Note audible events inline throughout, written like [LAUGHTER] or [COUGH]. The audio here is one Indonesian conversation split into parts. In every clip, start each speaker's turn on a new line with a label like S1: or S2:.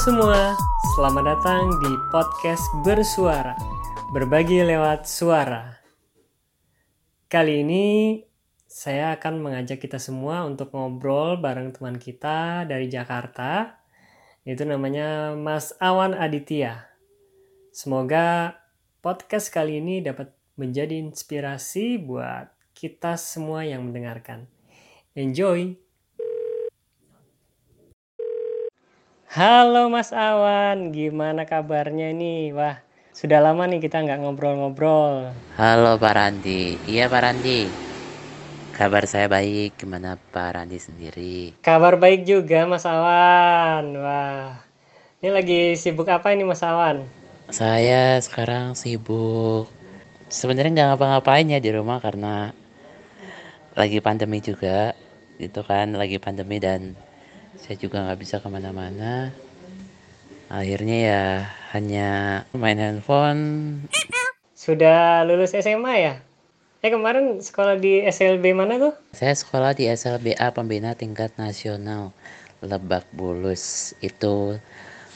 S1: semua, selamat datang di podcast Bersuara, berbagi lewat suara. Kali ini saya akan mengajak kita semua untuk ngobrol bareng teman kita dari Jakarta, itu namanya Mas Awan Aditya. Semoga podcast kali ini dapat menjadi inspirasi buat kita semua yang mendengarkan. Enjoy! Halo Mas Awan, gimana kabarnya nih? Wah, sudah lama nih kita nggak ngobrol-ngobrol.
S2: Halo Pak Randi, iya Pak Randi. Kabar saya baik, gimana Pak Randi sendiri?
S1: Kabar baik juga Mas Awan. Wah, ini lagi sibuk apa ini Mas Awan?
S2: Saya sekarang sibuk. Sebenarnya nggak ngapa-ngapain ya di rumah karena lagi pandemi juga, gitu kan, lagi pandemi dan saya juga nggak bisa ke mana-mana. Akhirnya ya hanya main handphone.
S1: Sudah lulus SMA ya? Eh kemarin sekolah di SLB mana tuh?
S2: Saya sekolah di SLBA Pembina Tingkat Nasional Lebak Bulus. Itu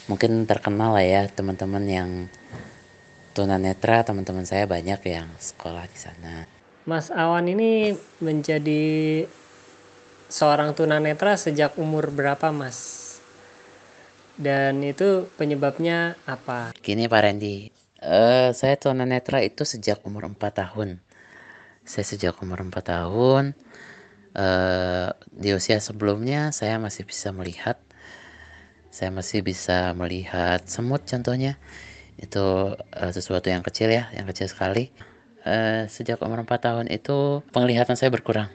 S2: mungkin terkenal lah ya teman-teman yang tunanetra teman-teman saya banyak yang sekolah di sana.
S1: Mas Awan ini menjadi seorang tunanetra sejak umur berapa mas? Dan itu penyebabnya apa?
S2: Gini Pak Randy, uh, saya tunanetra itu sejak umur 4 tahun. Saya sejak umur 4 tahun, uh, di usia sebelumnya saya masih bisa melihat, saya masih bisa melihat semut contohnya, itu uh, sesuatu yang kecil ya, yang kecil sekali. Uh, sejak umur 4 tahun itu penglihatan saya berkurang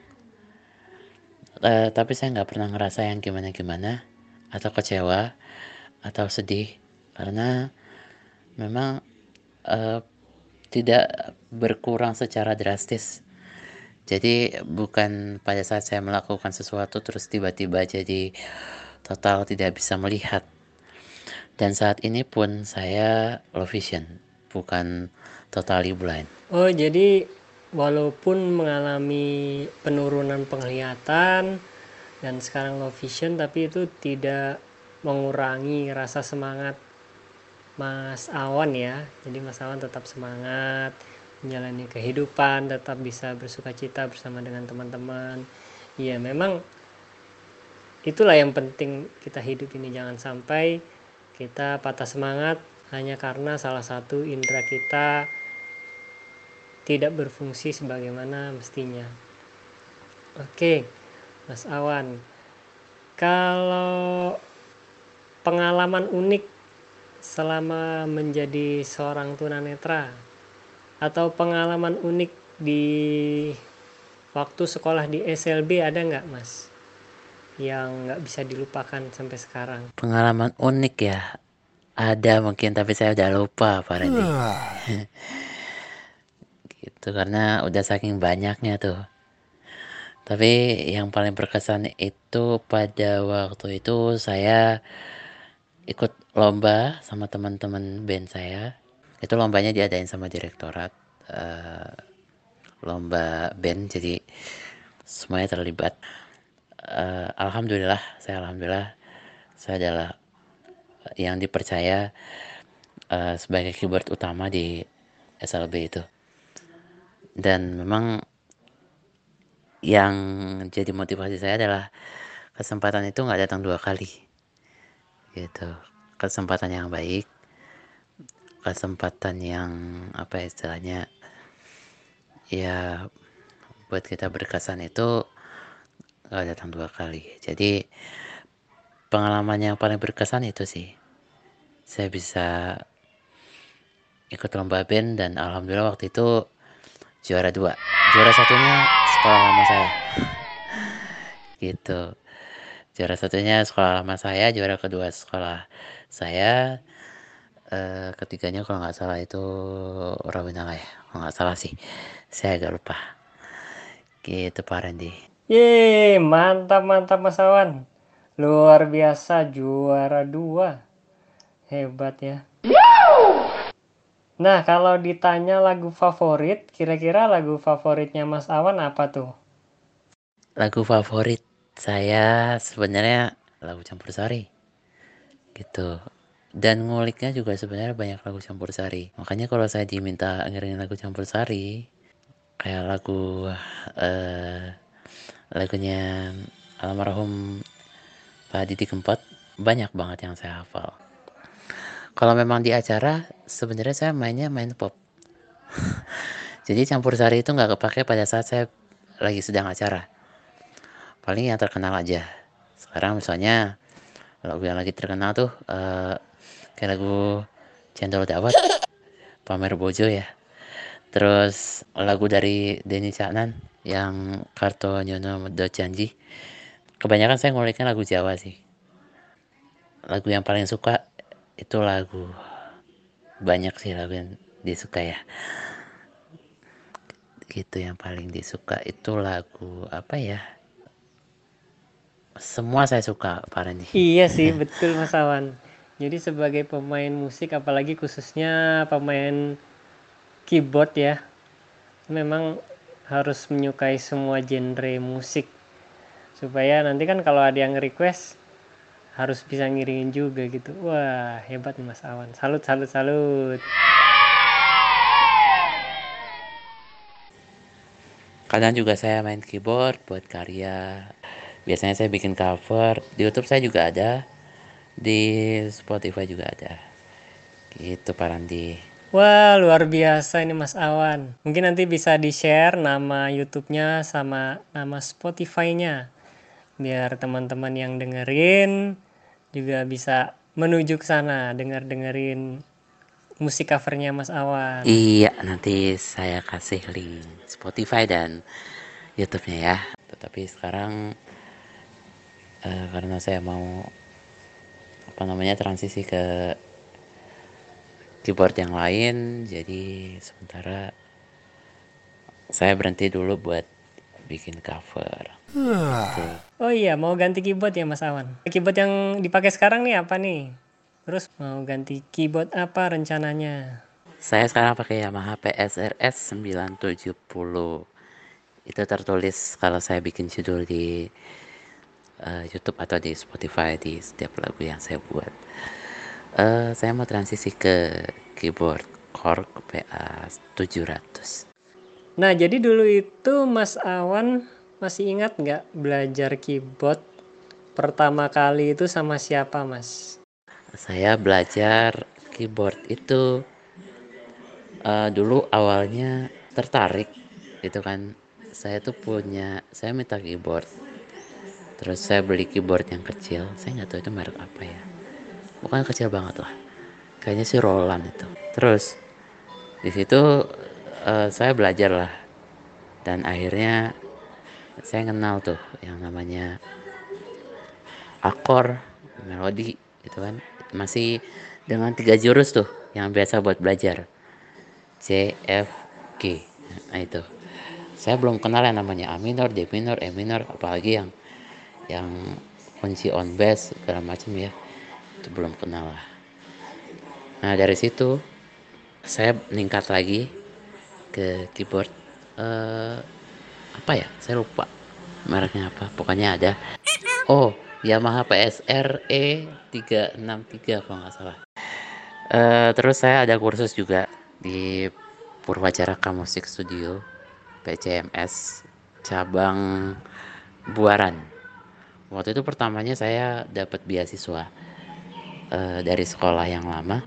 S2: uh, tapi saya nggak pernah ngerasa yang gimana-gimana atau kecewa atau sedih karena memang uh, tidak berkurang secara drastis. Jadi bukan pada saat saya melakukan sesuatu terus tiba-tiba jadi total tidak bisa melihat. Dan saat ini pun saya low vision, bukan totally blind.
S1: Oh, jadi walaupun mengalami penurunan penglihatan dan sekarang low vision tapi itu tidak mengurangi rasa semangat Mas Awan ya. Jadi Mas Awan tetap semangat menjalani kehidupan tetap bisa bersuka cita bersama dengan teman-teman. Ya memang itulah yang penting kita hidup ini. Jangan sampai kita patah semangat hanya karena salah satu indera kita tidak berfungsi sebagaimana mestinya. Oke, Mas Awan, kalau pengalaman unik selama menjadi seorang tunanetra atau pengalaman unik di waktu sekolah di SLB ada nggak mas? Yang nggak bisa dilupakan sampai sekarang?
S2: Pengalaman unik ya? Ada mungkin tapi saya udah lupa Pak Randy [LAUGHS] gitu karena udah saking banyaknya tuh. Tapi yang paling berkesan itu pada waktu itu saya ikut lomba sama teman-teman band saya. Itu lombanya diadain sama direktorat uh, lomba band jadi semuanya terlibat. Uh, alhamdulillah saya alhamdulillah saya adalah yang dipercaya uh, sebagai keyboard utama di SLB itu dan memang yang jadi motivasi saya adalah kesempatan itu nggak datang dua kali. Gitu. Kesempatan yang baik kesempatan yang apa istilahnya ya buat kita berkesan itu nggak datang dua kali. Jadi pengalaman yang paling berkesan itu sih saya bisa ikut lomba band dan alhamdulillah waktu itu juara dua. Juara satunya sekolah lama saya. [LAUGHS] Gitu. Juara satunya sekolah lama saya juara kedua sekolah saya. Uh, ketiganya kalau nggak salah itu Rawinala ya kalau nggak salah sih. Saya agak lupa. Gitu Pak Randy.
S1: Yeay, mantap mantap Mas Awan. Luar biasa juara dua. Hebat ya Nah, kalau ditanya lagu favorit, kira-kira lagu favoritnya Mas Awan apa tuh?
S2: Lagu favorit saya sebenarnya lagu campur sari. Gitu. dan nguliknya juga sebenarnya banyak lagu campur sari makanya kalau saya diminta ngiringin lagu campur sari kayak lagu uh, lagunya almarhum Pak Didi Kempot banyak banget yang saya hafal kalau memang di acara sebenarnya saya mainnya main pop. [LAUGHS] Jadi campur sari itu nggak kepake pada saat saya lagi sedang acara. Paling yang terkenal aja. Sekarang misalnya lagu yang lagi terkenal tuh uh, kayak lagu Cendol Dawat [LAUGHS] Pamer Bojo ya. Terus lagu dari Denny Caknan yang Karto Nyono Do Janji. Kebanyakan saya nguliknya lagu Jawa sih. Lagu yang paling suka itu lagu banyak sih lagu yang disuka ya. Gitu yang paling disuka itu lagu apa ya? Semua saya suka Pak Randy.
S1: Iya sih [LAUGHS] betul Mas Awan. Jadi sebagai pemain musik apalagi khususnya pemain keyboard ya, memang harus menyukai semua genre musik. Supaya nanti kan kalau ada yang request harus bisa ngiringin juga gitu. Wah, hebat nih Mas Awan. Salut salut salut.
S2: Kadang juga saya main keyboard buat karya. Biasanya saya bikin cover. Di YouTube saya juga ada di Spotify juga ada gitu Pak Randi
S1: Wah luar biasa ini Mas Awan mungkin nanti bisa di share nama YouTube-nya sama nama Spotify-nya biar teman-teman yang dengerin juga bisa menuju ke sana denger dengerin musik covernya Mas Awan
S2: iya nanti saya kasih link Spotify dan YouTube-nya ya tetapi sekarang uh, karena saya mau apa namanya transisi ke keyboard yang lain jadi sementara saya berhenti dulu buat bikin cover.
S1: Oh iya mau ganti keyboard ya Mas Awan? Keyboard yang dipakai sekarang nih apa nih? Terus mau ganti keyboard apa rencananya?
S2: Saya sekarang pakai Yamaha PSRS 970 itu tertulis kalau saya bikin judul di uh, YouTube atau di Spotify di setiap lagu yang saya buat. Uh, saya mau transisi ke keyboard Korg PA 700.
S1: Nah, jadi dulu itu Mas Awan masih ingat nggak belajar keyboard pertama kali itu sama siapa, Mas?
S2: Saya belajar keyboard itu uh, dulu awalnya tertarik itu kan. Saya tuh punya saya minta keyboard. Terus saya beli keyboard yang kecil. Saya nggak tahu itu merek apa ya. Bukan kecil banget lah. Kayaknya sih Roland itu. Terus di situ uh, saya belajar lah. Dan akhirnya saya kenal tuh yang namanya akor melodi itu kan. Masih dengan tiga jurus tuh yang biasa buat belajar. C F G. Nah itu. Saya belum kenal yang namanya A minor D minor E minor apalagi yang yang kunci on bass segala macam ya. Itu belum kenal lah. Nah dari situ saya meningkat lagi ke keyboard uh, apa ya? Saya lupa mereknya apa. Pokoknya ada. Oh Yamaha PSR E363 kalau nggak salah. Uh, terus saya ada kursus juga di Purwacaraka Music Studio PCMS cabang Buaran. Waktu itu pertamanya saya dapat beasiswa uh, dari sekolah yang lama.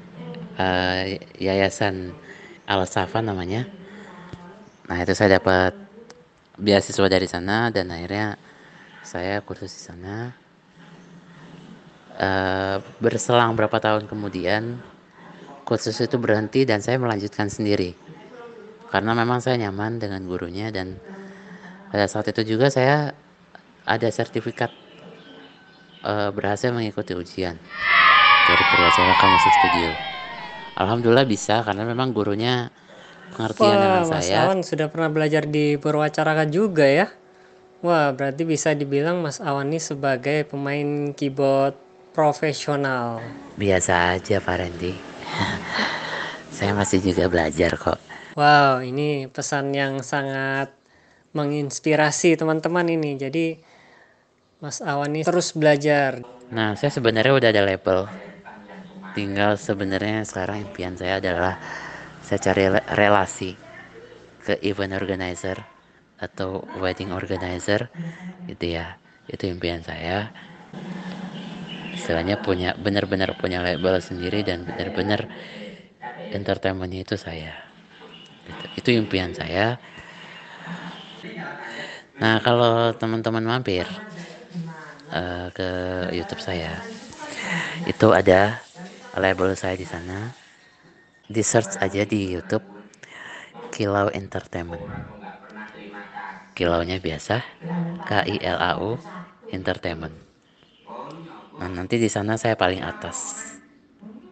S2: Uh, yayasan Al Safa namanya. Nah itu saya dapat beasiswa dari sana dan akhirnya saya kursus di sana uh, berselang berapa tahun kemudian kursus itu berhenti dan saya melanjutkan sendiri karena memang saya nyaman dengan gurunya dan pada saat itu juga saya ada sertifikat uh, berhasil mengikuti ujian dari Purwacaraka Musik Studio. Alhamdulillah bisa karena memang gurunya pengertian Wah, dengan Mas saya.
S1: Awan sudah pernah belajar di Purwacaraka juga ya. Wah, berarti bisa dibilang Mas Awan ini sebagai pemain keyboard profesional.
S2: Biasa aja Pak Randy. [LAUGHS] saya masih juga belajar kok.
S1: Wow, ini pesan yang sangat menginspirasi teman-teman ini. Jadi Mas Awan ini terus belajar.
S2: Nah, saya sebenarnya udah ada label. tinggal sebenarnya sekarang impian saya adalah saya cari relasi ke event organizer atau wedding organizer gitu ya. Itu impian saya. Istilahnya punya benar-benar punya label sendiri dan benar-benar entertainmentnya itu saya. Gitu. itu impian saya. Nah kalau teman-teman mampir uh, ke YouTube saya itu ada label saya di sana di search aja di YouTube Kilau Entertainment. Kilaunya biasa K I L A U Entertainment. Nah nanti di sana saya paling atas.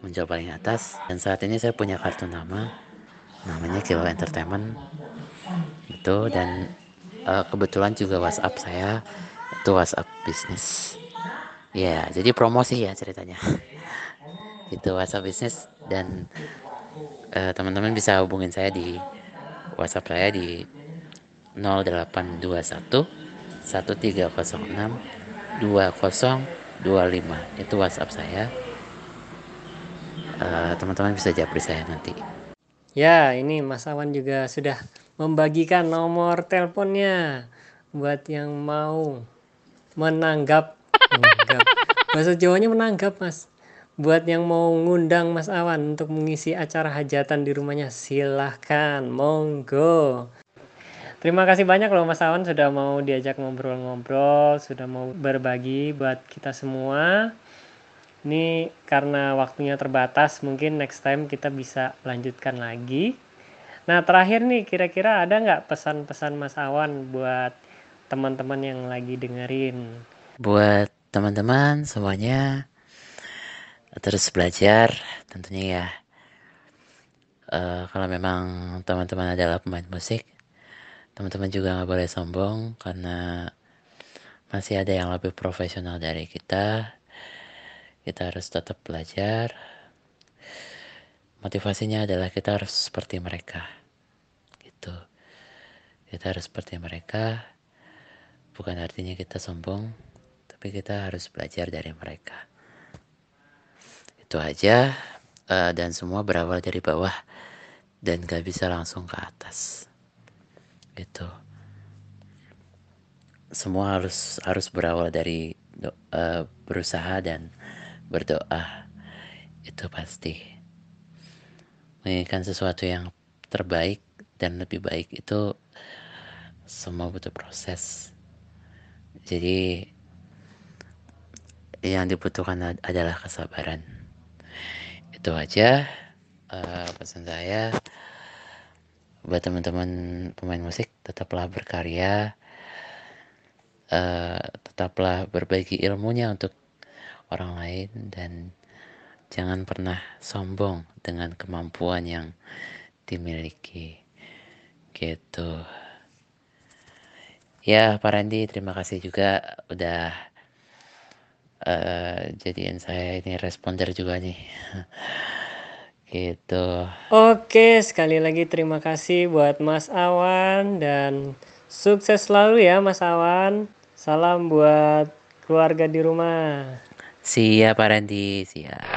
S2: Muncul paling atas. Dan saat ini saya punya kartu nama namanya Kilau Entertainment. Itu dan uh, kebetulan juga WhatsApp saya itu WhatsApp bisnis. Ya jadi promosi ya ceritanya. [LAUGHS] Itu WhatsApp bisnis dan eh, teman-teman bisa hubungin saya di WhatsApp saya di 0821 1306 2025 itu WhatsApp saya. Teman teman-teman bisa japri saya nanti.
S1: Ya ini Mas Awan juga sudah membagikan nomor teleponnya buat yang mau menanggap. Menanggap. Bahasa Jawanya menanggap Mas buat yang mau ngundang Mas Awan untuk mengisi acara hajatan di rumahnya silahkan. Monggo. Terima kasih banyak loh Mas Awan. Sudah mau diajak ngobrol-ngobrol sudah mau berbagi buat kita semua. Ini karena waktunya terbatas mungkin next time kita bisa lanjutkan lagi. Nah terakhir nih kira-kira ada nggak pesan-pesan Mas Awan buat teman-teman yang lagi dengerin?
S2: Buat teman-teman semuanya terus belajar tentunya ya uh, kalau memang teman-teman adalah pemain musik teman-teman juga nggak boleh sombong karena masih ada yang lebih profesional dari kita. Kita harus tetap belajar. Motivasinya adalah kita harus seperti mereka gitu. Kita harus seperti mereka bukan artinya kita sombong tapi kita harus belajar dari mereka itu aja uh, dan semua berawal dari bawah dan gak bisa langsung ke atas. Gitu. Semua harus harus berawal dari uh, berusaha dan berdoa. Itu pasti. Menginginkan sesuatu yang terbaik dan lebih baik itu semua butuh proses. Jadi yang dibutuhkan adalah kesabaran itu aja uh, pesan saya. Buat teman-teman pemain musik tetaplah berkarya uh, tetaplah berbagi ilmunya untuk orang lain dan jangan pernah sombong dengan kemampuan yang dimiliki. Gitu. Ya Pak Randy terima kasih juga udah uh, jadiin saya ini responder juga nih. [LAUGHS] Gitu.
S1: Oke sekali lagi terima kasih buat Mas Awan dan sukses selalu ya Mas Awan. Salam buat keluarga di rumah.
S2: Siap Pak Randy. Siap